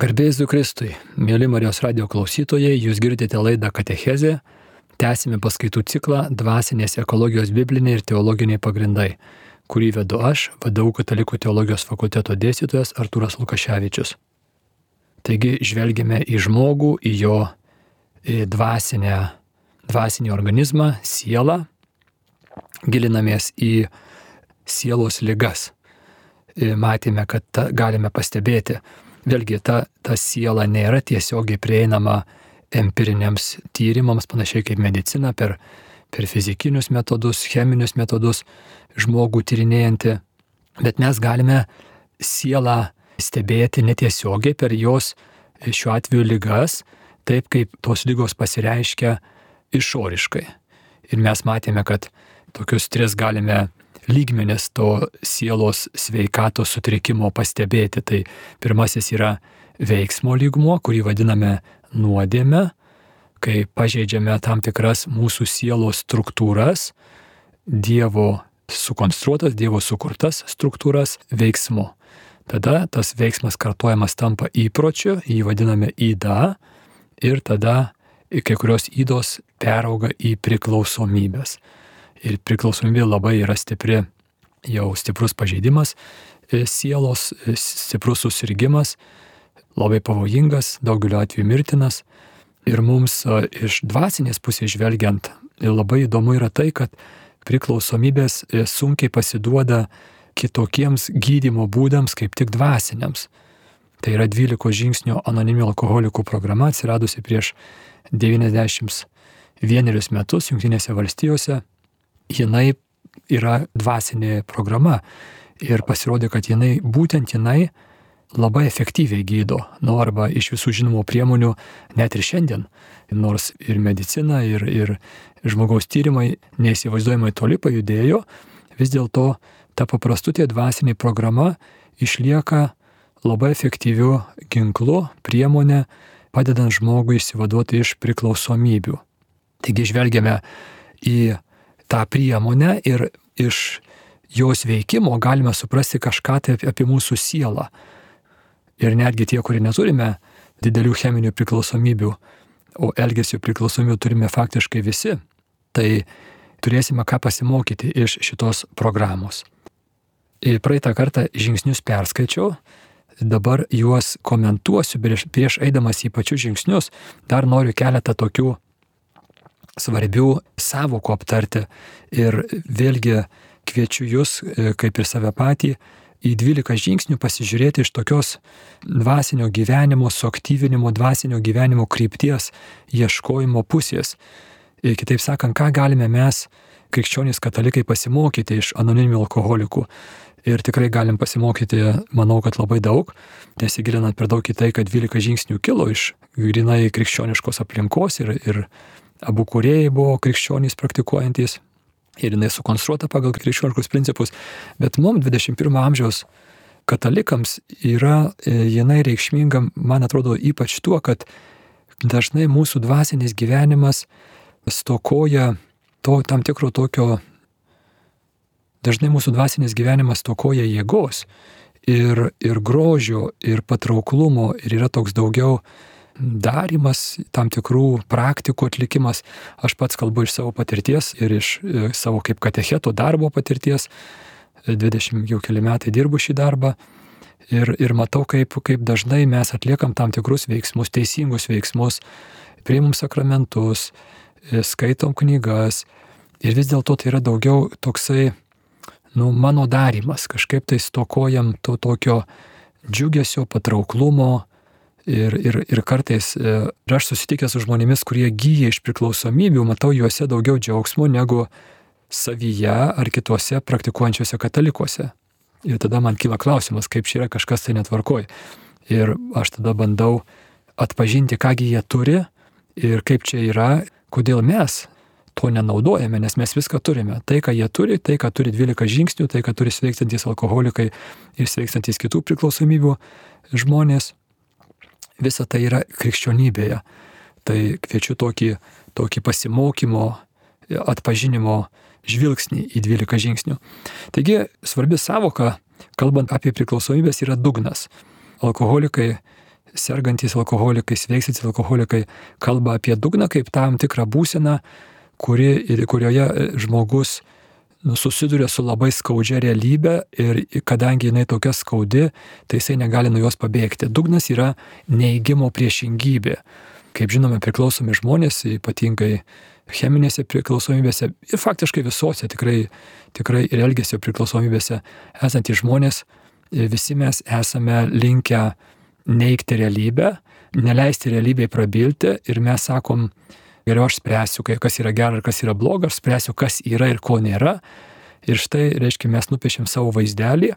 Garbėjus Kristui, mėly Marijos radio klausytojai, jūs girdite laidą Katechezė, tęsime paskaitų ciklą Dvasinės ekologijos bibliniai ir teologiniai pagrindai, kurį vedu aš, vadau Katalikų teologijos fakulteto dėstytojas Arturas Lukaševičius. Taigi žvelgime į žmogų, į jo į dvasinę, dvasinį organizmą, sielą, gilinamės į sielos ligas. Matėme, kad ta, galime pastebėti, vėlgi ta, ta siela nėra tiesiogiai prieinama empiriniams tyrimams, panašiai kaip medicina, per, per fizikinius metodus, cheminius metodus žmogų tyrinėjanti, bet mes galime sielą stebėti netiesiogiai per jos šiuo atveju lygas, taip kaip tos lygos pasireiškia išoriškai. Ir mes matėme, kad tokius tris galime lygmenis to sielos sveikatos sutrikimo pastebėti. Tai pirmasis yra veiksmo lygmuo, kurį vadiname nuodėme, kai pažeidžiame tam tikras mūsų sielos struktūras, Dievo sukonstruotas, Dievo sukurtas struktūras veiksmu. Tada tas veiksmas kartojamas tampa įpročiu, jį vadiname įda ir tada kai kurios įdos perauga į priklausomybės ir priklausomybė labai yra stipri, jau stiprus pažeidimas e, sielos, e, stiprus susirgymas, labai pavojingas, daugeliu atveju mirtinas. Ir mums e, iš dvasinės pusės žvelgiant labai įdomu yra tai, kad priklausomybės sunkiai pasiduoda kitokiems gydimo būdams kaip tik dvasiniams. Tai yra 12 žingsnių anoniminių alkoholikų programa atsiradusi prieš 91 metus Junktinėse valstijose jinai yra dvasinė programa ir pasirodė, kad jinai, būtent jinai labai efektyviai gydo, nu arba iš visų žinomų priemonių net ir šiandien, nors ir medicina, ir, ir žmogaus tyrimai neįsivaizduojamai toli pajudėjo, vis dėlto ta paprastutė dvasinė programa išlieka labai efektyviu ginklu, priemonė, padedant žmogui išsivaduoti iš priklausomybių. Taigi žvelgiame į tą priemonę ir iš jos veikimo galime suprasti kažką tai apie mūsų sielą. Ir netgi tie, kurie neturime didelių cheminių priklausomybių, o elgesio priklausomybių turime faktiškai visi, tai turėsime ką pasimokyti iš šitos programos. Ir praeitą kartą žingsnius perskaičiau, dabar juos komentuosiu prieš, prieš eidamas į pačius žingsnius, dar noriu keletą tokių svarbių savokų aptarti. Ir vėlgi kviečiu jūs, e, kaip ir save patį, į 12 žingsnių pasižiūrėti iš tokios dvasinio gyvenimo, suaktyvinimo, dvasinio gyvenimo krypties ieškojimo pusės. Ir kitaip sakant, ką galime mes, krikščionys katalikai, pasimokyti iš anoniminių alkoholikų. Ir tikrai galim pasimokyti, manau, kad labai daug, nesigilinant per daug į tai, kad 12 žingsnių kilo iš grinai krikščioniškos aplinkos ir, ir abu kuriejai buvo krikščionys praktikuojantys ir jinai sukonstruota pagal krikščioniškus principus, bet mums 21 amžiaus katalikams yra e, jinai reikšminga, man atrodo, ypač tuo, kad dažnai mūsų dvasinis gyvenimas stokoja to tam tikro tokio, dažnai mūsų dvasinis gyvenimas stokoja jėgos ir, ir grožio, ir patrauklumo, ir yra toks daugiau darimas, tam tikrų praktikų atlikimas. Aš pats kalbu iš savo patirties ir iš e, savo kaip katecheto darbo patirties. 20 jau keli metai dirbu šį darbą ir, ir matau, kaip, kaip dažnai mes atliekam tam tikrus veiksmus, teisingus veiksmus, priimam sakramentus, e, skaitom knygas ir vis dėlto tai yra daugiau toksai, nu, mano darimas, kažkaip tai stokojam to tokio džiugesio, patrauklumo, Ir, ir, ir kartais ir e, aš susitikęs su žmonėmis, kurie gyja iš priklausomybių, matau juose daugiau džiaugsmo negu savyje ar kituose praktikuojančiuose katalikuose. Ir tada man kyla klausimas, kaip čia yra kažkas tai netvarkoj. Ir aš tada bandau atpažinti, kągi jie turi ir kaip čia yra, kodėl mes to nenaudojame, nes mes viską turime. Tai, ką jie turi, tai, ką turi 12 žingsnių, tai, ką turi sveikstantis alkoholikai ir sveikstantis kitų priklausomybių žmonės, visa tai yra krikščionybėje. Tai kviečiu tokį, tokį pasimokymo, atpažinimo žvilgsnį į 12 žingsnių. Taigi svarbi savoka, kalbant apie priklausomybės, yra dugnas. Alkoholikai sergantys alkoholikai, sveiksantys alkoholikai kalba apie dugną kaip tam tikrą būseną, kuri, kurioje žmogus susiduria su labai skaudžia realybė ir kadangi jinai tokia skaudi, tai jisai negali nuo jos pabėgti. Dugnas yra neįgymo priešingybė. Kaip žinome, priklausomi žmonės, ypatingai cheminėse priklausomybėse ir faktiškai visose tikrai, tikrai ir elgesio priklausomybėse esantys žmonės, visi mes esame linkę neikti realybę, neleisti realybėj prabilti ir mes sakom, geriau aš spręsiu, kas yra gera ir kas yra bloga, aš spręsiu, kas yra ir ko nėra. Ir štai, reiškia, mes nupiešėm savo vaizdelį.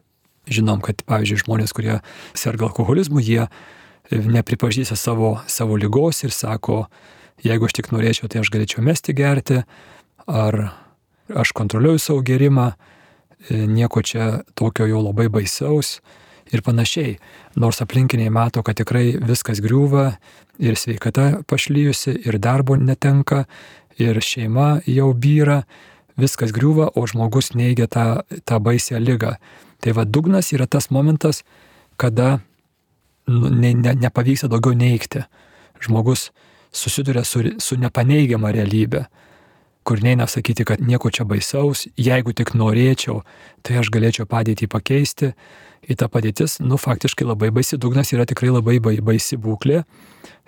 Žinom, kad, pavyzdžiui, žmonės, kurie serga alkoholizmu, jie nepripažįsta savo, savo lygos ir sako, jeigu aš tik norėčiau, tai aš galėčiau mesti gerti, ar aš kontroliuoju savo gerimą, nieko čia tokio jau labai baisaus ir panašiai. Nors aplinkiniai mato, kad tikrai viskas griūva ir sveikata pašlyjusi, ir darbo netenka, ir šeima jau byra, viskas griūva, o žmogus neigia tą, tą baisę lygą. Tai vad dugnas yra tas momentas, kada nu, ne, ne, nepavyksta daugiau neigti. Žmogus susiduria su, su nepaneigiama realybė kur neina sakyti, kad nieko čia baisaus, jeigu tik norėčiau, tai aš galėčiau padėtį pakeisti. Ir ta padėtis, nu, faktiškai labai baisi, dugnas yra tikrai labai baisi būklė.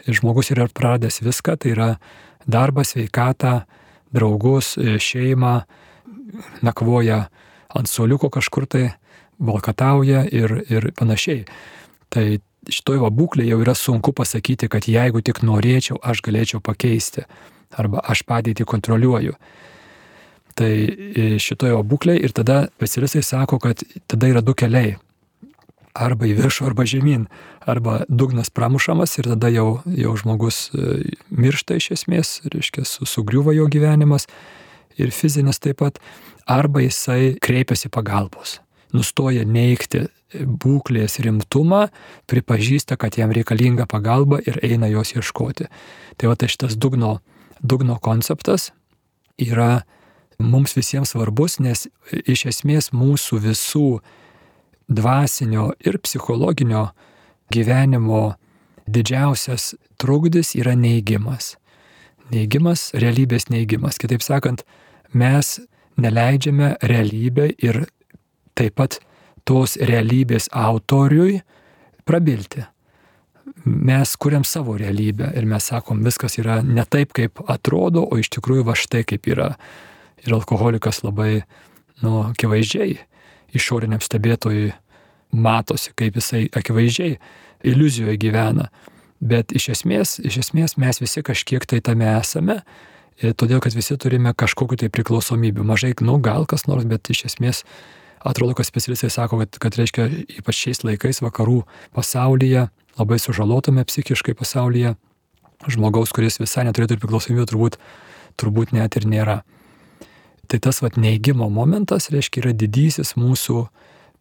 Žmogus yra praradęs viską, tai yra darbą, sveikatą, draugus, šeimą, nakvoja ant soliuko kažkur tai, valkatauja ir, ir panašiai. Tai šitoj va būklė jau yra sunku pasakyti, kad jeigu tik norėčiau, aš galėčiau pakeisti arba aš padėtį kontroliuoju. Tai e, šitoje būklėje ir tada specialistai sako, kad tada yra du keliai. Arba į viršų, arba žemyn. Arba dugnas pramušamas ir tada jau, jau žmogus e, miršta iš esmės, reiškia, sugriuva jo gyvenimas ir fizinis taip pat. Arba jisai kreipiasi pagalbos. Nustoja neikti būklės rimtumą, pripažįsta, kad jam reikalinga pagalba ir eina jos ieškoti. Tai va tai šitas dugno dugno konceptas yra mums visiems svarbus, nes iš esmės mūsų visų dvasinio ir psichologinio gyvenimo didžiausias trukdis yra neigimas. Neigimas, realybės neigimas. Kitaip sakant, mes neleidžiame realybę ir taip pat tos realybės autoriui prabilti mes kuriam savo realybę ir mes sakom, viskas yra ne taip, kaip atrodo, o iš tikrųjų va štai kaip yra. Ir alkoholikas labai, nu, akivaizdžiai išoriniam stebėtojui matosi, kaip jisai akivaizdžiai iliuzijoje gyvena. Bet iš esmės, iš esmės mes visi kažkiek tai tame esame, todėl kad visi turime kažkokiu tai priklausomybių. Mažai, nu, gal kas nors, bet iš esmės atrodo, kad specialistai sako, kad, kad reiškia, ypač šiais laikais vakarų pasaulyje labai sužalotame psichiškai pasaulyje, žmogaus, kuris visai neturėtų priklausomybę, turbūt, turbūt net ir nėra. Tai tas vat neigimo momentas, reiškia, yra didysis mūsų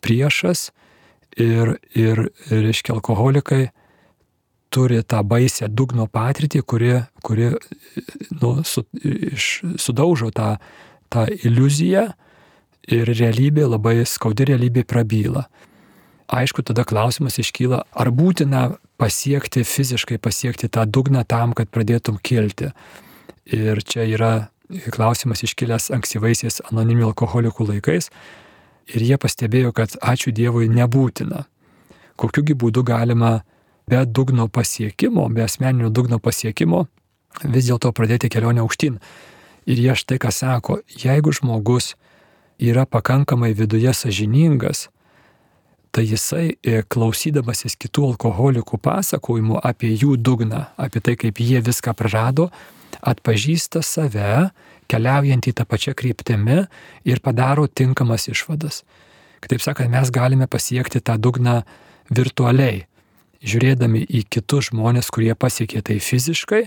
priešas ir, ir reiškia, alkoholikai turi tą baisę dugno patirtį, kuri, kuri nu, su, iš, sudaužo tą, tą iliuziją ir realybė, labai skaudi realybė prabyla aišku, tada klausimas iškyla, ar būtina pasiekti, fiziškai pasiekti tą dugną tam, kad pradėtum kilti. Ir čia yra klausimas iškilęs ankstyvaisiais anoniminių alkoholikų laikais. Ir jie pastebėjo, kad ačiū Dievui nebūtina. Kokiugi būdu galima be dugno pasiekimo, be asmeninio dugno pasiekimo vis dėlto pradėti kelionę aukštyn. Ir jie štai ką sako, jeigu žmogus yra pakankamai viduje sažiningas, tai jisai e, klausydamasis kitų alkoholikų pasakojimų apie jų dugną, apie tai, kaip jie viską prarado, atpažįsta save, keliaujant į tą pačią kryptimį ir padaro tinkamas išvadas. Kitaip sakant, mes galime pasiekti tą dugną virtualiai, žiūrėdami į kitus žmonės, kurie pasiekė tai fiziškai,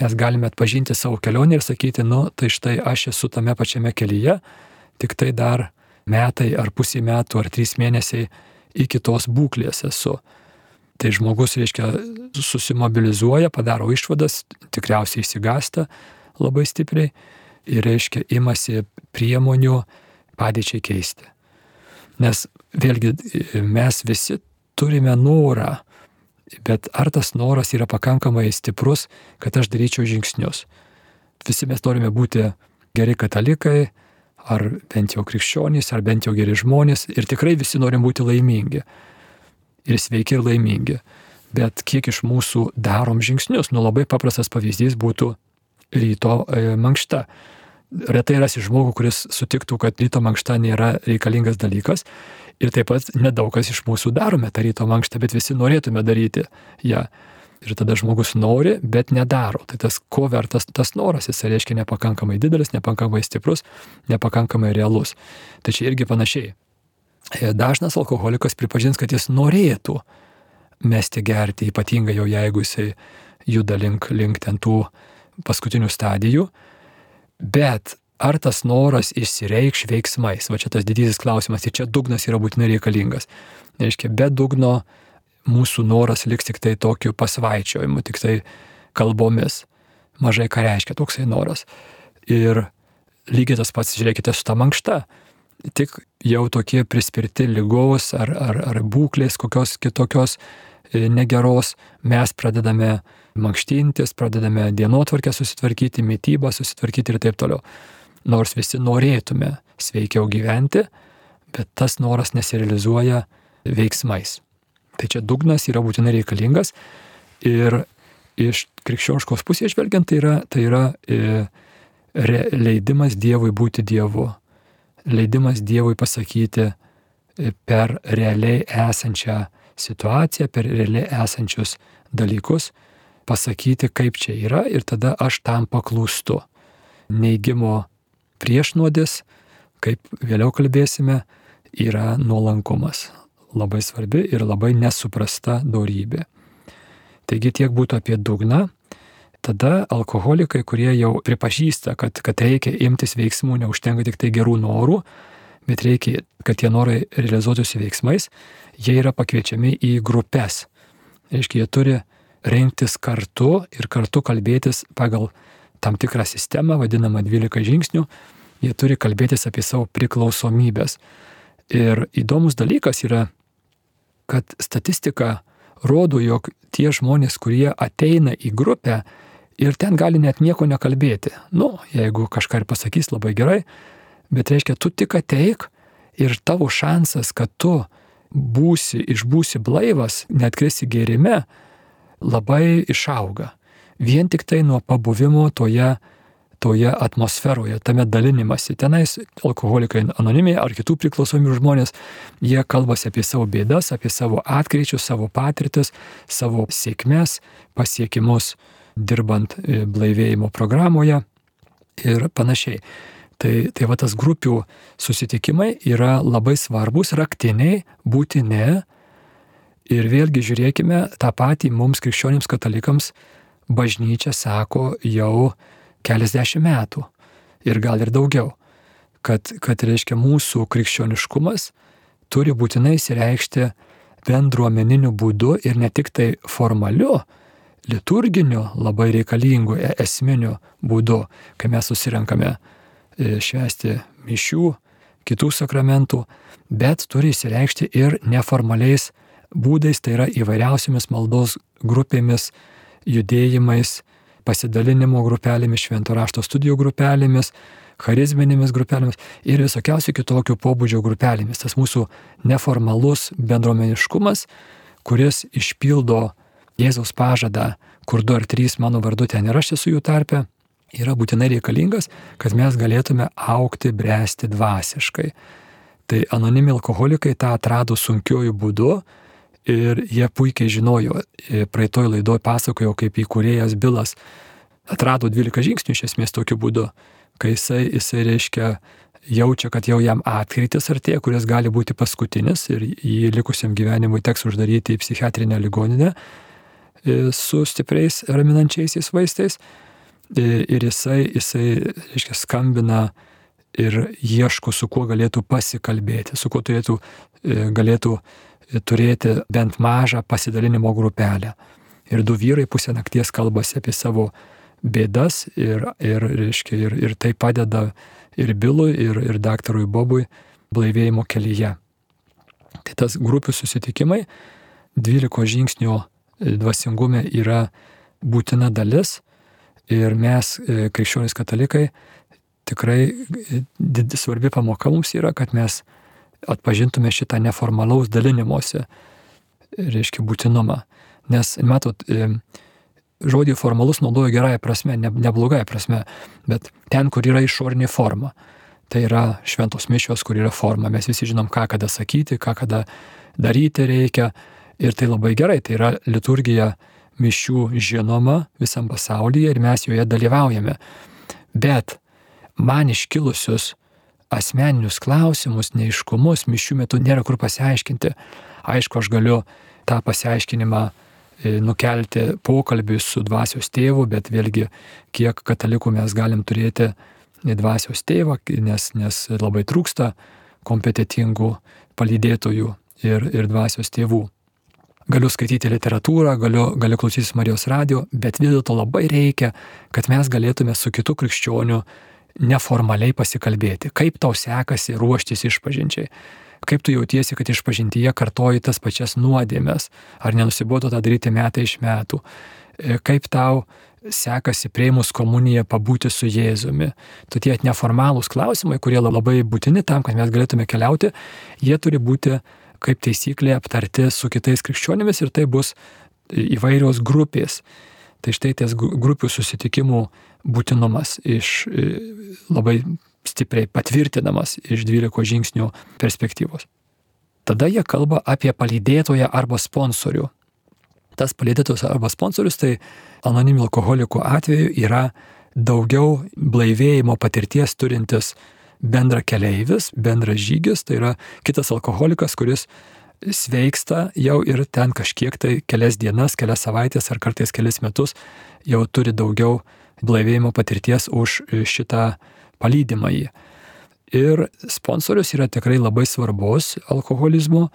mes galime atpažinti savo kelionę ir sakyti, nu, tai štai aš esu tame pačiame kelyje, tik tai dar metai ar pusė metų ar trys mėnesiai iki tos būklės esu. Tai žmogus, reiškia, susimobilizuoja, padaro išvadas, tikriausiai įsigasta labai stipriai ir, reiškia, imasi priemonių padėčiai keisti. Nes vėlgi mes visi turime norą bet ar tas noras yra pakankamai stiprus, kad aš daryčiau žingsnius. Visi mes norime būti geri katalikai, ar bent jau krikščionys, ar bent jau geri žmonės ir tikrai visi norim būti laimingi. Ir sveiki ir laimingi. Bet kiek iš mūsų darom žingsnius? Nu labai paprastas pavyzdys būtų ryto e, mankšta. Retai rasi žmogų, kuris sutiktų, kad ryto mankšta nėra reikalingas dalykas. Ir taip pat nedaug kas iš mūsų darome tą ryto mankštą, bet visi norėtume daryti ją. Ja Ir tada žmogus nori, bet nedaro. Tai tas, ko vertas tas noras, jis reiškia nepakankamai didelis, nepakankamai stiprus, nepakankamai realus. Tai čia irgi panašiai. E, dažnas alkoholikas pripažins, kad jis norėtų mesti gerti, ypatingai jau jeigu jisai juda link, link ten tų paskutinių stadijų. Bet ar tas noras išsireikš veiksmais? Va čia tas didysis klausimas. Ir čia dugnas yra būtinai reikalingas. Reiškia, be dugno mūsų noras liks tik tai tokiu pasvaičiojimu, tik tai kalbomis. Mažai ką reiškia toksai noras. Ir lygiai tas pats, žiūrėkite, su ta mankšta. Tik jau tokie prispirti lygos ar, ar, ar būklės kokios kitokios e, negeros, mes pradedame mankštintis, pradedame dienotvarkę susitvarkyti, mytybą susitvarkyti ir taip toliau. Nors visi norėtume sveikiau gyventi, bet tas noras nesirealizuoja veiksmais. Tai čia dugnas yra būtinai reikalingas. Ir iš krikščioniškos pusės žvelgiant tai yra, tai yra e, re, leidimas Dievui būti Dievu, leidimas Dievui pasakyti e, per realiai esančią situaciją, per realiai esančius dalykus, pasakyti, kaip čia yra ir tada aš tam paklūstu. Neigimo priešnuodis, kaip vėliau kalbėsime, yra nuolankumas labai svarbi ir labai nesuprasta darybė. Taigi tiek būtų apie dugną. Tada alkoholikai, kurie jau pripažįsta, kad, kad reikia imtis veiksmų, neužtenka tik tai gerų norų, bet reikia, kad tie norai realizuotųsi veiksmais, jie yra pakviečiami į grupės. Reiškia, jie turi rinktis kartu ir kartu kalbėtis pagal tam tikrą sistemą, vadinamą 12 žingsnių, jie turi kalbėtis apie savo priklausomybės. Ir įdomus dalykas yra kad statistika rodo, jog tie žmonės, kurie ateina į grupę ir ten gali net nieko nekalbėti. Nu, jeigu kažką ir pasakys labai gerai, bet reiškia, tu tik ateik ir tavo šansas, kad tu būsi, išbūsi blaivas, net krisi gerime, labai išauga. Vien tik tai nuo pabuvimo toje toje atmosferoje, tame dalinimasi. Tenais alkoholikai anonimiai ar kitų priklausomybių žmonės, jie kalbasi apie savo bėdas, apie savo atkreičius, savo patirtis, savo sėkmes, pasiekimus dirbant e, blaivėjimo programoje ir panašiai. Tai, tai va tas grupių susitikimai yra labai svarbus, raktiniai, būtini. Ir vėlgi žiūrėkime, tą patį mums krikščionims katalikams bažnyčia sako jau keliasdešimt metų ir gal ir daugiau, kad, kad reiškia mūsų krikščioniškumas turi būtinai įsireikšti bendruomeniniu būdu ir ne tik tai formaliu, liturginiu, labai reikalingu, e, esminiu būdu, kai mes susirenkame e, švęsti mišių, kitų sakramentų, bet turi įsireikšti ir neformaliais būdais, tai yra įvairiausiamis maldos grupėmis, judėjimais, pasidalinimo grupelėmis, švento rašto studijų grupelėmis, charizminėmis grupelėmis ir visokiausių kitokių pobūdžio grupelėmis. Tas mūsų neformalus bendruomeniškumas, kuris išpildo Jėzaus pažadą, kur du ar trys mano vardu ten ir aš esu jų tarpe, yra būtinai reikalingas, kad mes galėtume aukti, bręsti dvasiškai. Tai anonimi alkoholikai tą atrado sunkiojų būdu ir jie puikiai žinojo, e, praeitoj laidoj pasakojo, kaip įkūrėjas Bilas atrado 12 žingsnių iš esmės tokiu būdu, kai jisai, jisai reiškia jaučia, kad jau jam atkritis artėja, kuris gali būti paskutinis ir jį likusiam gyvenimui teks uždaryti į psichiatrinę ligoninę e, su stipriais raminančiaisiais vaistais. E, ir jisai, jisai reiškia, skambina ir ieško, su kuo galėtų pasikalbėti, su kuo turėtų, galėtų turėti bent mažą pasidalinimo grupelę. Ir du vyrai pusę nakties kalbasi apie savo bėdas ir, ir, reiškia, ir, ir tai padeda ir Bilui, ir, ir daktarui Bobui blaivėjimo kelyje. Tai tas grupių susitikimai, 12 žingsnių dvasingume yra būtina dalis ir mes, e, krikščionys katalikai, tikrai didi svarbi pamoka mums yra, kad mes atpažintume šitą neformalaus dalinimuose, reiškia, būtinumą. Nes, matot, e, žodį formalus naudoju gerąją prasme, ne, neblogąją prasme, bet ten, kur yra išorinė forma. Tai yra šventos mišios, kur yra forma. Mes visi žinom, ką kada sakyti, ką kada daryti reikia. Ir tai labai gerai, tai yra liturgija mišių žinoma visam pasaulyje ir mes joje dalyvaujame. Bet man iškilusius asmeninius klausimus, neiškumus mišių metu nėra kur pasiaiškinti. Aišku, aš galiu tą pasiaiškinimą e, nukelti pokalbį su dvasios tėvu, bet vėlgi, kiek katalikų mes galim turėti dvasios tėvą, nes, nes labai trūksta kompetitingų palydėtojų ir, ir dvasios tėvų. Galiu skaityti literatūrą, galiu, galiu klausytis Marijos radio, bet vis dėlto labai reikia, kad mes galėtume su kitu krikščioniu neformaliai pasikalbėti, kaip tau sekasi ruoštis išpažinčiai, kaip tu jautiesi, kad išpažintyje kartoji tas pačias nuodėmės, ar nenusibodo tą daryti metai iš metų, e, kaip tau sekasi prieimus komuniją pabūti su Jėzumi. Tu tie neformalūs klausimai, kurie labai būtini tam, kad mes galėtume keliauti, jie turi būti kaip taisyklė aptarti su kitais krikščionimis ir tai bus įvairios grupės. Tai štai ties grupių susitikimų būtinumas iš e, labai stipriai patvirtinamas iš 12 žingsnių perspektyvos. Tada jie kalba apie palydėtoją arba sponsorių. Tas palydėtojas arba sponsorius tai anoniminių alkoholikų atveju yra daugiau blaivėjimo patirties turintis bendra keleivis, bendras žygis, tai yra kitas alkoholikas, kuris sveiksta jau ir ten kažkiek tai kelias dienas, kelias savaitės ar kartais kelias metus jau turi daugiau blaivėjimo patirties už šitą palydimą jį. Ir sponsorius yra tikrai labai svarbus alkoholizmo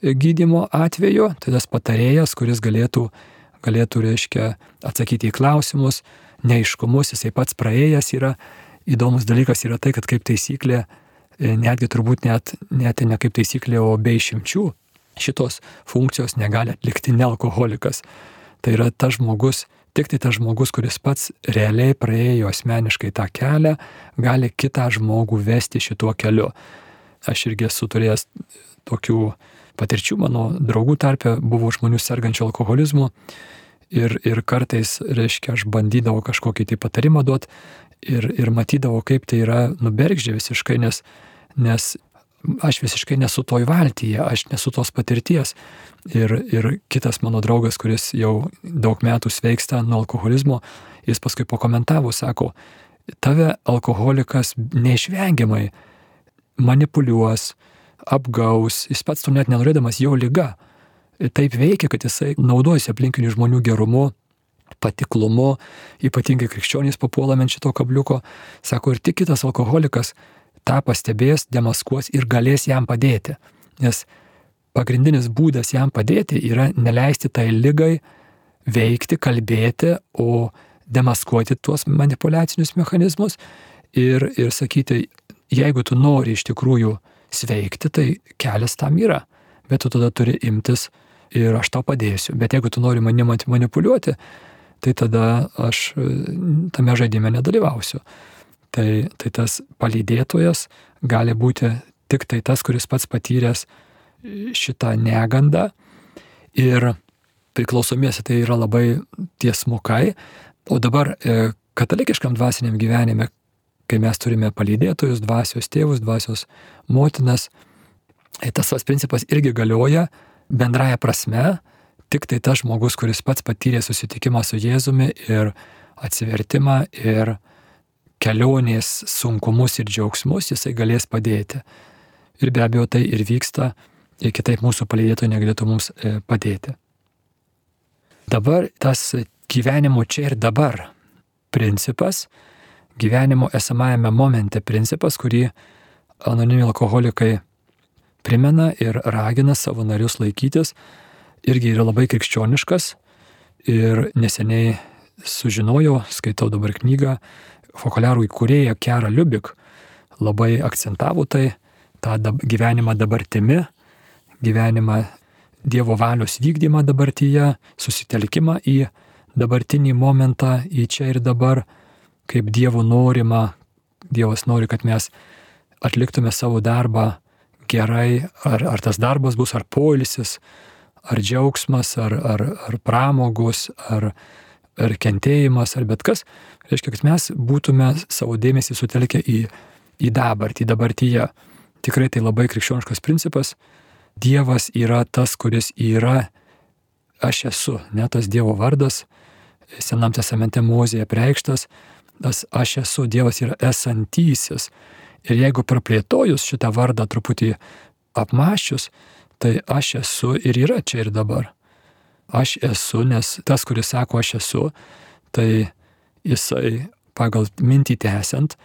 gydimo atveju, tai tas patarėjas, kuris galėtų, galėtų reiškia, atsakyti į klausimus, neiškumus, jisai pats praėjęs yra įdomus dalykas yra tai, kad kaip taisyklė, e, netgi turbūt net, net ne kaip taisyklė, o be išimčių, šitos funkcijos negali atlikti nealkoholikas. Tai yra tas žmogus, tik tai tas žmogus, kuris pats realiai praėjo asmeniškai tą kelią, gali kitą žmogų vesti šituo keliu. Aš irgi esu turėjęs tokių patirčių, mano draugų tarpe buvo žmonių sergančių alkoholizmu ir, ir kartais, reiškia, aš bandydavau kažkokį tai patarimą duoti ir, ir matydavau, kaip tai yra nubergždžia visiškai, nes, nes aš visiškai nesu toj valtyje, aš nesu tos patirties. Ir, ir kitas mano draugas, kuris jau daug metų sveiksta nuo alkoholizmo, jis paskui pakomentavo, sako, tave alkoholikas neišvengiamai manipuliuos, apgaus, jis pats to net nenorėdamas jo lyga. Taip veikia, kad jisai naudojasi aplinkinių žmonių gerumu, patiklumu, ypatingai krikščionys papuolame ant šito kabliuko, sako ir tik kitas alkoholikas tą pastebės, demaskuos ir galės jam padėti. Nes pagrindinis būdas jam padėti yra neleisti tai lygai veikti, kalbėti, o demaskuoti tuos manipulacinius mechanizmus ir, ir sakyti, jeigu tu nori iš tikrųjų sveikti, tai kelias tam yra, bet tu tada turi imtis ir aš tau padėsiu. Bet jeigu tu nori manim manipuliuoti, tai tada aš e, tame žaidime nedalyvausiu. Tai, tai tas palydėtojas gali būti tik tai tas, kuris pats patyręs šitą negandą ir priklausomiesi tai yra labai tiesmukai. O dabar e, katalikiškam dvasiniam gyvenime, kai mes turime palydėtojus, dvasios tėvus, dvasios motinas, tai tas tas principas irgi galioja bendraja prasme, tik tai tas žmogus, kuris pats patyrė susitikimą su Jėzumi ir atsivertimą ir kelionės sunkumus ir džiaugsmus, jisai galės padėti. Ir be abejo tai ir vyksta, ir kitaip mūsų palydėtojai negalėtų mums e, padėti. Dabar tas gyvenimo čia ir dabar principas, gyvenimo esamajame momente principas, kurį anonimi alkoholikai primena ir ragina savo narius laikytis, irgi yra labai krikščioniškas ir neseniai sužinojau, skaitau dabar knygą, fokuliarų įkūrėja Kera Liubik labai akcentavo tai, tą gyvenimą dabartimi, gyvenimą Dievo valios vykdymą dabartyje, susitelkimą į dabartinį momentą, į čia ir dabar, kaip Dievo norima, Dievas nori, kad mes atliktume savo darbą gerai, ar, ar tas darbas bus ar poilsis, ar džiaugsmas, ar, ar, ar pramogos, ar, ar kentėjimas, ar bet kas. Reiškia, kad mes būtume savo dėmesį sutelkę į, į dabartį, dabartyje. Tikrai tai labai krikščioniškas principas. Dievas yra tas, kuris yra, aš esu, ne tas Dievo vardas, Senam testamente Mozėje preikštas, tas aš esu, Dievas yra esantysis. Ir jeigu praplėtojus šitą vardą truputį apmaščius, tai aš esu ir yra čia ir dabar. Aš esu, nes tas, kuris sako aš esu, tai jisai pagal mintį tęsiant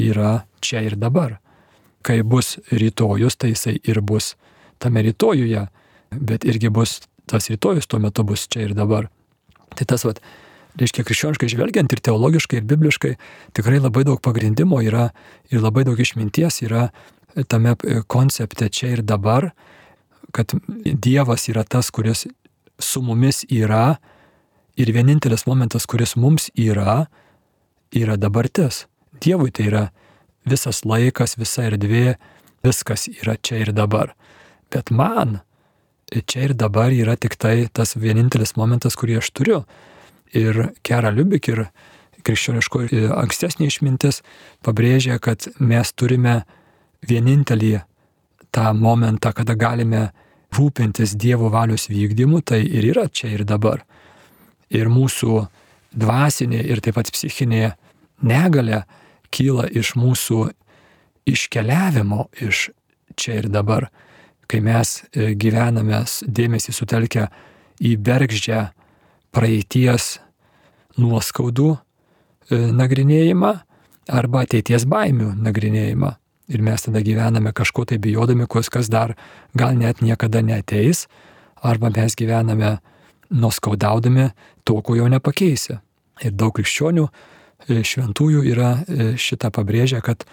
yra čia ir dabar. Kai bus rytojus, tai jisai ir bus tame rytojuje, bet irgi bus tas rytojus tuo metu bus čia ir dabar. Tai tas, vat, reiškia, krikščioniškai žvelgiant ir teologiškai, ir bibliškai, tikrai labai daug pagrindimo yra ir labai daug išminties yra tame koncepte čia ir dabar, kad Dievas yra tas, kuris su mumis yra ir vienintelis momentas, kuris mums yra, yra dabartis. Dievui tai yra visas laikas, visa erdvė, viskas yra čia ir dabar. Bet man čia ir dabar yra tik tai tas vienintelis momentas, kurį aš turiu ir Kera Liubik ir krikščioniško ankstesnė išmintis pabrėžia, kad mes turime vienintelį tą momentą, kada galime rūpintis Dievo valios vykdymu, tai ir yra čia ir dabar. Ir mūsų dvasinė ir taip pat psichinė negalė kyla iš mūsų iškeliavimo iš čia ir dabar, kai mes e, gyvename dėmesį sutelkę į bergždžią praeities nuoskaudų e, nagrinėjimą arba ateities baimių nagrinėjimą. Ir mes tada gyvename kažko tai bijodami, kas dar gal net niekada neteis, arba mes gyvename nuskaudaudami to, ko jau nepakeisi. Ir daug krikščionių e, šventųjų yra e, šitą pabrėžę, kad,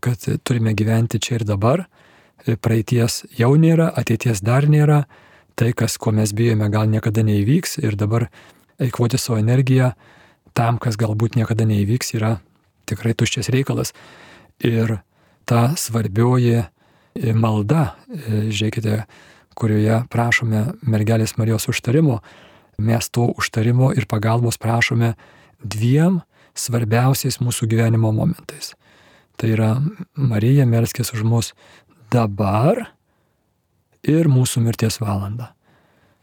kad turime gyventi čia ir dabar, praeities jau nėra, ateities dar nėra, tai, kas, ko mes bijome, gal niekada neįvyks ir dabar eikvoti savo energiją tam, kas galbūt niekada neįvyks, yra tikrai tuščias reikalas. Ir ta svarbioji e, malda, e, žiūrėkite, kurioje prašome mergelės Marijos užtarimo, mes to užtarimo ir pagalbos prašome dviem svarbiausiais mūsų gyvenimo momentais. Tai yra Marija melskės už mus dabar ir mūsų mirties valanda.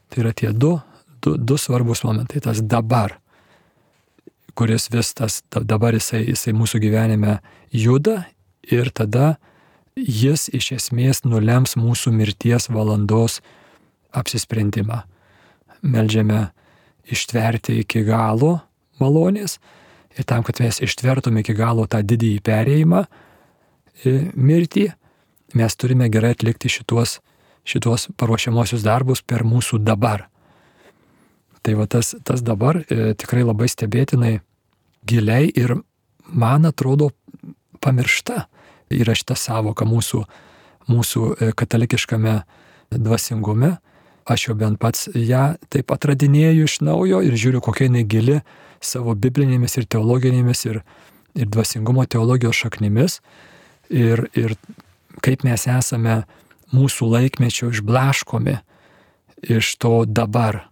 Tai yra tie du, du, du svarbus momentai. Tas dabar, kuris vis tas dabar jisai, jisai mūsų gyvenime juda ir tada jis iš esmės nulems mūsų mirties valandos apsisprendimą. Meldžiame ištverti iki galo malonės ir tam, kad mes ištvertume iki galo tą didįjį perėjimą mirtį, mes turime gerai atlikti šitos šitos paruošiamosius darbus per mūsų dabar. Tai va tas, tas dabar e, tikrai labai stebėtinai giliai ir man atrodo pamiršta yra šita savoka mūsų, mūsų e, katalikiškame dvasingume. Aš jau bent pats ją taip atradinėju iš naujo ir žiūriu, kokia jinai gili savo biblinėmis ir teologinėmis ir, ir dvasingumo teologijos šaknimis. Ir, ir kaip mes esame mūsų laikmečio išblaškomi iš to dabar.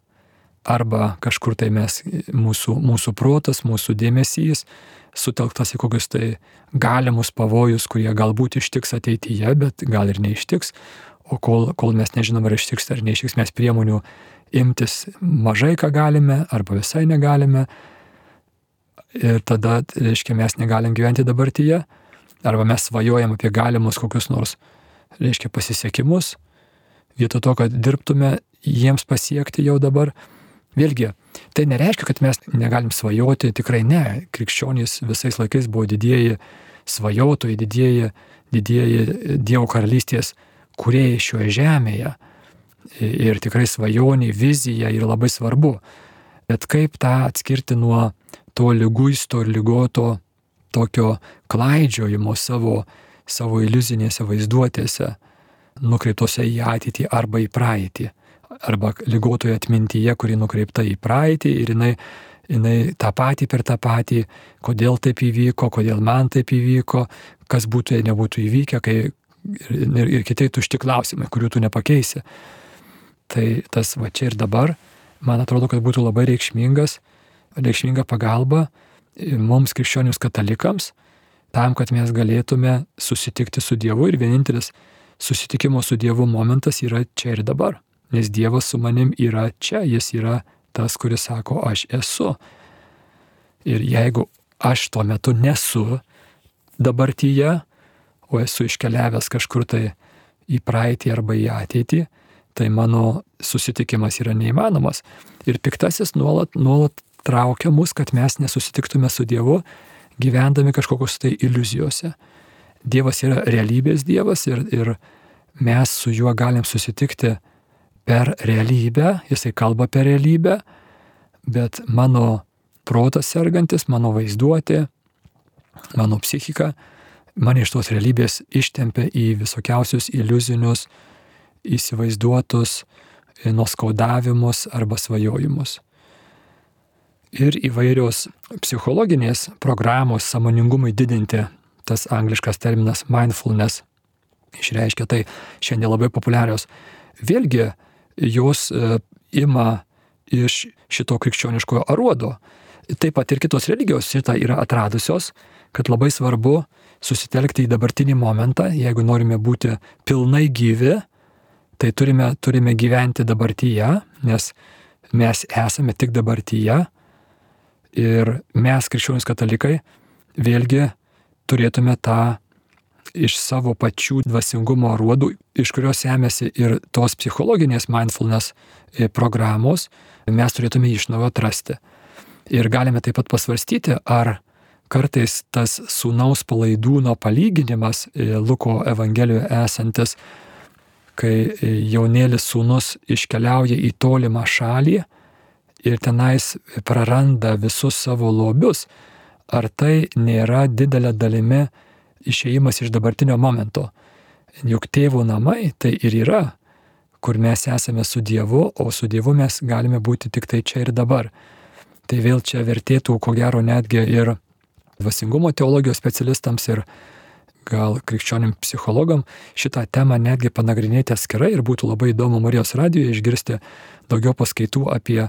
Arba kažkur tai mes, mūsų, mūsų protas, mūsų dėmesys sutelktas į kokius tai galimus pavojus, kurie galbūt ištiks ateityje, bet gal ir neištiks. O kol, kol mes nežinom, ar ištiks ar neištiks, mes priemonių imtis mažai ką galime arba visai negalime. Ir tada, reiškia, mes negalim gyventi dabartyje. Arba mes svajojam apie galimus kokius nors reiškia pasisekimus, vietoj to, kad dirbtume jiems pasiekti jau dabar. Vėlgi, tai nereiškia, kad mes negalim svajoti, tikrai ne. Krikščionys visais laikais buvo didieji svajotojai, didieji, didieji Dievo karalystės kuriejai šioje žemėje. Ir tikrai svajonė, vizija yra labai svarbu. Bet kaip tą atskirti nuo to lyguisto ir lygoto tokio klaidžiojimo savo savo iliuzinėse vaizduotėse, nukreiptose į ateitį arba į praeitį, arba lygotoje atmintyje, kuri nukreipta į praeitį ir jinai, jinai tą patį per tą patį, kodėl taip įvyko, kodėl man taip įvyko, kas būtų, jei nebūtų įvykę, kai ir, ir, kitai tušti klausimai, kurių tu nepakeisi. Tai tas va čia ir dabar, man atrodo, kad būtų labai reikšmingas, reikšminga pagalba mums krikščionims katalikams, tam, kad mes galėtume susitikti su Dievu ir vienintelis susitikimo su Dievu momentas yra čia ir dabar. Nes Dievas su manim yra čia, jis yra tas, kuris sako, aš esu. Ir jeigu aš tuo metu nesu dabartyje, o esu iškeliavęs kažkur tai į praeitį arba į ateitį, tai mano susitikimas yra neįmanomas. Ir piktasis nuolat, nuolat traukia mus, kad mes nesusitiktume su Dievu, gyvendami kažkokius tai iliuzijose. Dievas yra realybės Dievas ir, ir mes su juo galim susitikti per realybę, jisai kalba per realybę, bet mano protas sergantis, mano vaizduotė, mano psichika mane iš tos realybės ištempia į visokiausius iliuzinius, įsivaizduotus nuskaudavimus arba svajojimus ir įvairios psichologinės programos samoningumui didinti, tas angliškas terminas mindfulness išreiškia tai šiandien labai populiarios. Vėlgi jos e, ima iš šito krikščioniškojo aruodo. Taip pat ir kitos religijos šitą yra atradusios, kad labai svarbu susitelkti į dabartinį momentą, jeigu norime būti pilnai gyvi, tai turime, turime gyventi dabartyje, nes mes esame tik dabartyje Ir mes, krikščionys katalikai, vėlgi turėtume tą iš savo pačių dvasingumo ruodų, iš kurios semėsi ir tos psichologinės mindfulness e, programos, mes turėtume iš naujo atrasti. Ir galime taip pat pasvarstyti, ar kartais tas sūnaus palaidūno palyginimas e, Luko Evangelijoje esantis, kai e, jaunėlis sūnus iškeliauja į tolimą šalį, ir tenais praranda visus savo lobius, ar tai nėra didelė dalimi išėjimas iš dabartinio momento. Juk tėvų namai tai ir yra, kur mes esame su Dievu, o su Dievu mes galime būti tik tai čia ir dabar. Tai vėl čia vertėtų, ko gero, netgi ir dvasingumo teologijos specialistams ir gal krikščionim psichologam šitą temą netgi panagrinėti atskirai ir būtų labai įdomu Marijos radijoje išgirsti daugiau paskaitų apie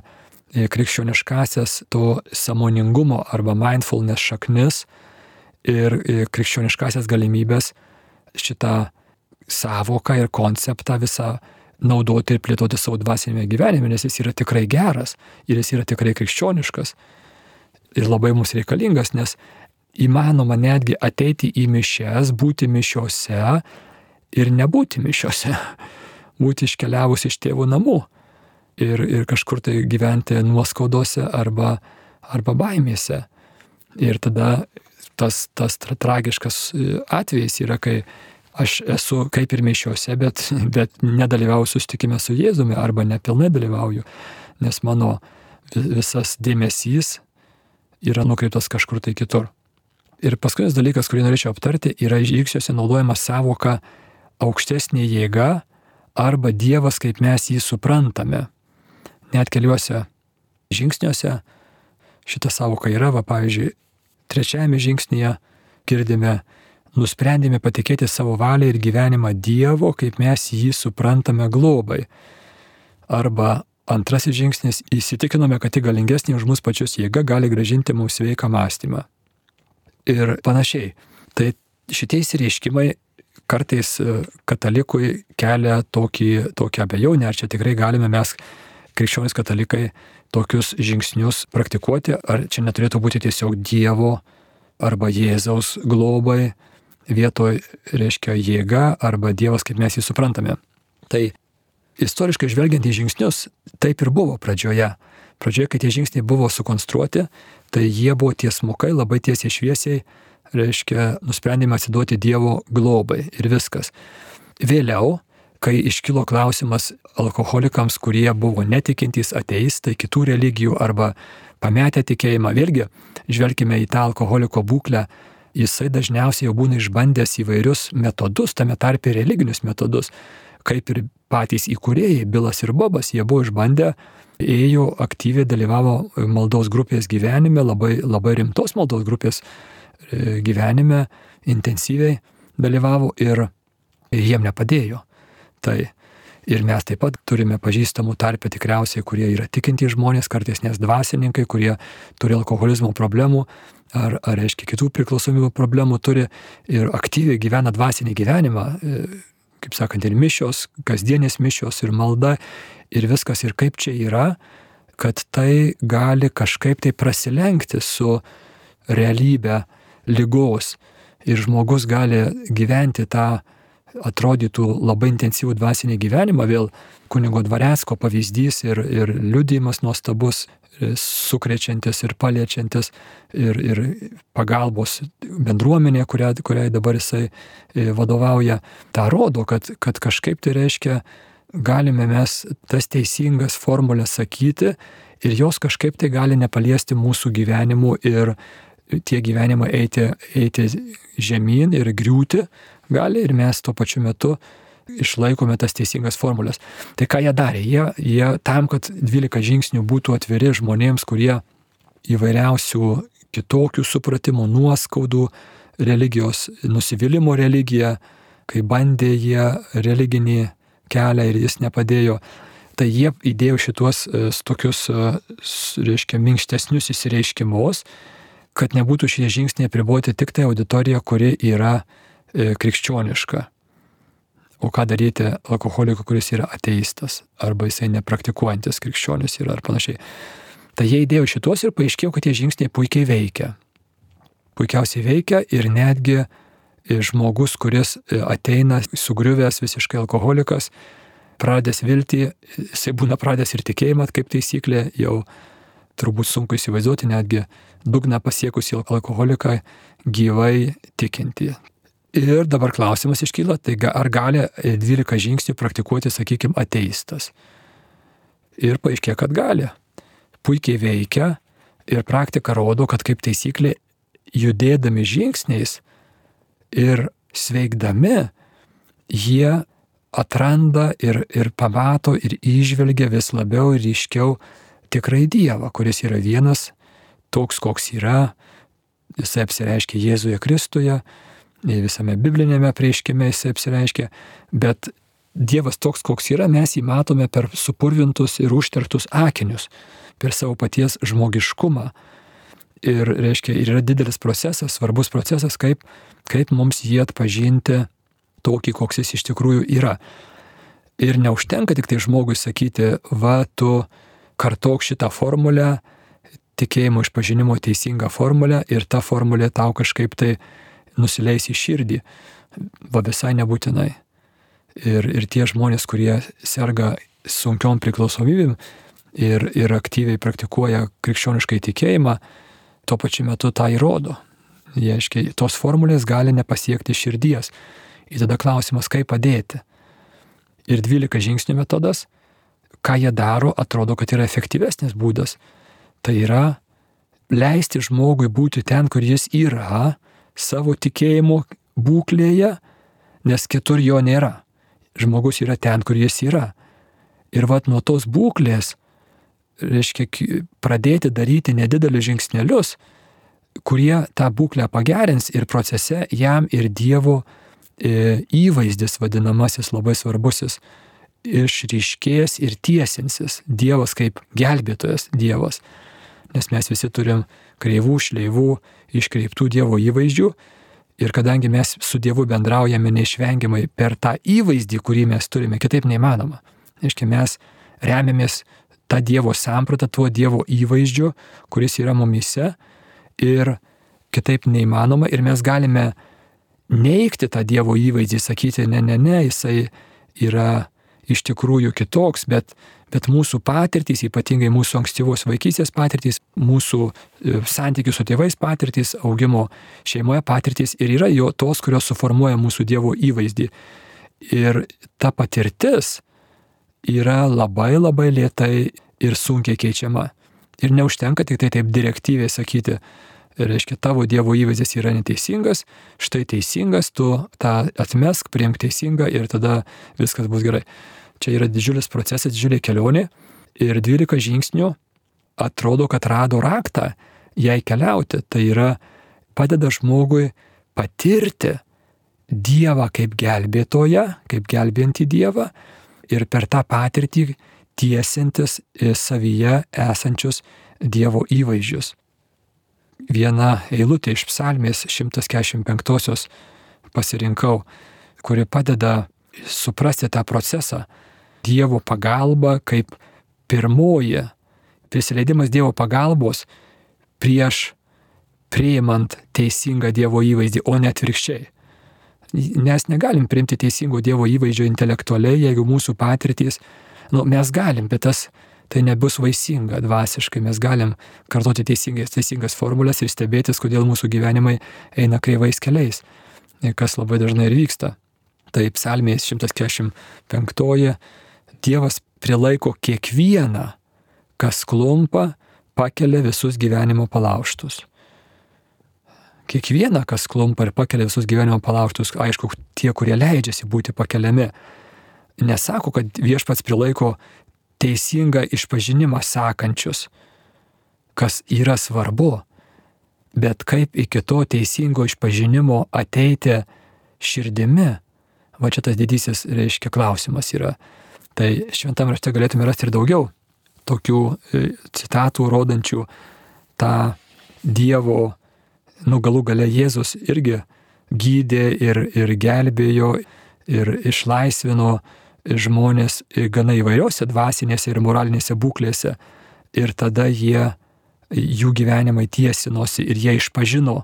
krikščioniškasias to samoningumo arba mindfulness šaknis ir krikščioniškasias galimybės šitą savoką ir konceptą visą naudoti ir plėtoti savo dvasinėme gyvenime, nes jis yra tikrai geras ir jis yra tikrai krikščioniškas ir labai mums reikalingas, nes įmanoma netgi ateiti į mišes, būti mišiose ir nebūti mišiose, būti iškeliavus iš tėvų namų ir, ir kažkur tai gyventi nuoskaudose arba, arba baimėse. Ir tada tas, tas tra tragiškas e, atvejis yra, kai aš esu kaip ir mišiuose, bet, bet nedalyvauju susitikime su Jėzumi arba nepilnai dalyvauju, nes mano visas dėmesys yra nukreiptas kažkur tai kitur. Ir paskutinis dalykas, kurį norėčiau aptarti, yra žygiuose naudojama savoka aukštesnė jėga arba Dievas, kaip mes jį suprantame net keliuose žingsniuose šita savoka yra, va pavyzdžiui, trečiajame žingsnėje girdime, nusprendėme patikėti savo valią ir gyvenimą Dievo, kaip mes jį suprantame globai. Arba antrasis žingsnis - įsitikinome, kad tik galingesnė už mus pačius jėga gali gražinti mums sveiką mąstymą. Ir panašiai. Tai šitie įsireiškimai kartais e, katalikui kelia tokį, tokią abejonę, ar čia tikrai galime mes krikščionys katalikai tokius žingsnius praktikuoti, ar čia neturėtų būti tiesiog Dievo arba Jėzaus globai vietoj, reiškia, jėga arba Dievas, kaip mes jį suprantame. Tai istoriškai žvelgiant į žingsnius, taip ir buvo pradžioje. Pradžioje, kai tie žingsniai buvo sukonstruoti, tai jie buvo tiesmukai, labai tiesiai šviesiai, reiškia, nusprendėme atsiduoti Dievo globai ir viskas. Vėliau, kai iškilo klausimas alkoholikams, kurie buvo netikintys ateistai kitų religijų arba pametę tikėjimą, vėlgi žvelgime į tą alkoholiko būklę, jisai dažniausiai jau būna išbandęs įvairius metodus, tame tarpe religinius metodus, kaip ir patys įkūrėjai, Bilas ir Bobas, jie buvo išbandę, ėjo aktyviai dalyvavo maldos grupės gyvenime, labai, labai rimtos maldos grupės e, gyvenime, intensyviai dalyvavo ir, ir jiem nepadėjo. Tai ir mes taip pat turime pažįstamų tarpę tikriausiai, kurie yra tikintys žmonės, kartais nes dvasininkai, kurie turi alkoholizmo problemų ar, ar reiškia kitų priklausomybių problemų turi ir aktyviai gyvena dvasinį gyvenimą, e, kaip sakant, ir mišios, kasdienės mišios, ir malda, ir viskas, ir kaip čia yra, kad tai gali kažkaip tai prasilenkti su realybė lygos ir žmogus gali gyventi tą atrodytų labai intensyvų dvasinį gyvenimą, vėl kunigo dvaresko pavyzdys ir, ir liudijimas nuostabus, sukrečiantis ir paliečiantis ir, ir pagalbos bendruomenė, kurią, kuriai dabar jisai e, vadovauja, tą rodo, kad, kad kažkaip tai reiškia, galime mes tas teisingas formulės sakyti ir jos kažkaip tai gali nepaliesti mūsų gyvenimų ir tie gyvenimai eiti, eiti žemyn ir griūti gali ir mes tuo pačiu metu išlaikome tas teisingas formulės. Tai ką jie darė? Jie, jie tam, kad 12 žingsnių būtų atviri žmonėms, kurie įvairiausių kitokių supratimų, nuoskaudų, religijos, nusivylimų religiją, kai bandė jie religinį kelią ir jis nepadėjo, tai jie įdėjo šituos e, tokius, e, reiškia, minkštesnius įsireiškimus, kad nebūtų šie žingsniai priboti tik tai auditorija, kuri yra e, krikščioniška. O ką daryti alkoholikui, kuris yra ateistas, arba jisai nepraktikuojantis krikščionis yra ar panašiai. Tai jie įdėjo šitos ir paaiškėjo, kad tie žingsniai puikiai veikia. Puikiausiai veikia ir netgi žmogus, kuris ateina sugriuvęs visiškai alkoholikas, pradės viltį, jisai būna pradės ir tikėjimą, kaip taisyklė, jau turbūt sunku įsivaizduoti netgi dugną pasiekusi alkoholiką gyvai tikinti. Ir dabar klausimas iškyla, tai ar gali 12 žingsnių praktikuoti, sakykime, ateistas. Ir paaiškė, kad gali. Puikiai veikia ir praktika rodo, kad kaip taisyklė, judėdami žingsniais ir sveikdami, jie atranda ir, ir pamato ir išvelgia vis labiau ir ryškiau tikrai Dievą, kuris yra vienas, toks koks yra, jisai apsireiškia Jėzuje Kristuje, visame biblinėme prieiškime jisai apsireiškia, bet Dievas toks, koks yra, mes jį matome per supurvintus ir užtertus akinius, per savo paties žmogiškumą. Ir, reiškia, yra didelis procesas, svarbus procesas, kaip, kaip mums jį atpažinti tokį, koks jis iš tikrųjų yra. Ir neužtenka tik tai žmogui sakyti, va, tu kartok šitą formulę, tikėjimo išpažinimo teisingą formulę ir ta formulė tau kažkaip tai nusileis į širdį. Va visai nebūtinai. Ir, ir tie žmonės, kurie serga sunkiom priklausomybėm ir, ir aktyviai praktikuoja krikščioniškai tikėjimą, tuo pačiu metu tą įrodo. Jie, aiškiai, tos formulės gali nepasiekti širdies. Ir tada klausimas, kaip padėti. Ir 12 žingsnių metodas, ką jie daro, atrodo, kad yra efektyvesnis būdas. Tai yra leisti žmogui būti ten, kur jis yra, savo tikėjimo būklėje, nes kitur jo nėra. Žmogus yra ten, kur jis yra. Ir vad nuo tos būklės, reiškia, pradėti daryti nedidelius žingsnelius, kurie tą būklę pagerins ir procese jam ir Dievo E, įvaizdis vadinamasis labai svarbusis išryškės ir tiesinsis Dievas kaip gelbėtojas Dievas. Nes mes visi turim kreivų, šleivų, iškreiptų Dievo įvaizdžių ir kadangi mes su Dievu bendraujame neišvengiamai per tą įvaizdį, kurį mes turime, kitaip neįmanoma. Reiškia, mes remiamės tą Dievo sampratą, tuo Dievo įvaizdžiu, kuris yra mumise ir kitaip neįmanoma ir mes galime neikti tą Dievo įvaizdį, sakyti, ne, ne, ne, jisai yra iš tikrųjų kitoks, bet, bet mūsų patirtys, ypatingai mūsų ankstyvos vaikystės patirtys, mūsų e, santykių su tėvais patirtys, augimo šeimoje patirtys ir yra jo tos, kurios suformuoja mūsų Dievo įvaizdį. Ir ta patirtis yra labai labai lietai ir sunkiai keičiama. Ir neužtenka tik tai taip direktyviai sakyti, reiškia tavo Dievo įvaizdis yra neteisingas, štai teisingas, tu tą atmesk, priimk teisingą ir tada viskas bus gerai. Čia yra didžiulis procesas, didžiulė kelionė ir 12 žingsnių atrodo, kad rado raktą jai keliauti. Tai yra padeda žmogui patirti Dievą kaip gelbėtoją, kaip gelbėjantį Dievą ir per tą patirtį tiesintis savyje esančius Dievo įvaizdžius. Viena eilutė iš psalmės 145 pasirinkau, kuri padeda suprasti tą procesą. Dievo pagalba kaip pirmoji, prisileidimas Dievo pagalbos prieš priimant teisingą Dievo įvaizdį, o ne atvirkščiai. Nes negalim priimti teisingo Dievo įvaizdžio intelektualiai, jeigu mūsų patirtys, nu, mes galim, bet tas tai nebus vaisinga dvasiškai, mes galim kartoti teisingas, teisingas formulės ir stebėtis, kodėl mūsų gyvenimai eina kreivais keliais, kas labai dažnai ir vyksta. Tai psalmės 145 Dievas prilaiko kiekvieną, kas klumpa, pakelia visus gyvenimo palauštus. Kiekvieną, kas klumpa ir pakelia visus gyvenimo palauštus, aišku, tie, kurie leidžiasi būti pakeliami, nesako, kad viešpats prilaiko teisingą išpažinimą sakančius, kas yra svarbu, bet kaip iki to teisingo išpažinimo ateiti širdimi, va čia tas didysis, reiškia, klausimas yra. Tai šventam rašte galėtume rasti ir daugiau tokių e, citatų rodančių tą Dievo, nu galų gale Jėzus irgi gydė ir, ir gelbėjo ir išlaisvino žmonės gana įvairiose dvasinėse ir moralinėse būklėse. Ir tada jie, jų gyvenimai tiesinosi ir jie išpažino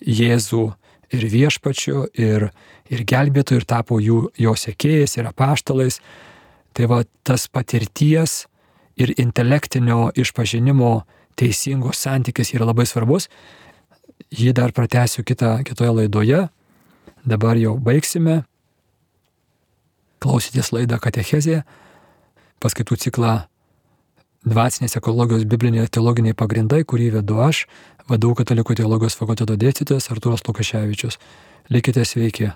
Jėzų ir viešpačiu, ir, ir gelbėtų, ir tapo jų, jo sekėjais, ir apaštalais. Tai va tas patirties ir intelektinio išpažinimo teisingos santykis yra labai svarbus. Jį dar pratęsiu kitą, kitoje laidoje. Dabar jau baigsime klausytis laidą Katechezė, paskaitų ciklą Dvasinės ekologijos bibliniai teologiniai pagrindai, kurį vedu aš, vadovau Katalikų teologijos fakulteto dėstytojas Arturas Lukaševičius. Likite sveiki.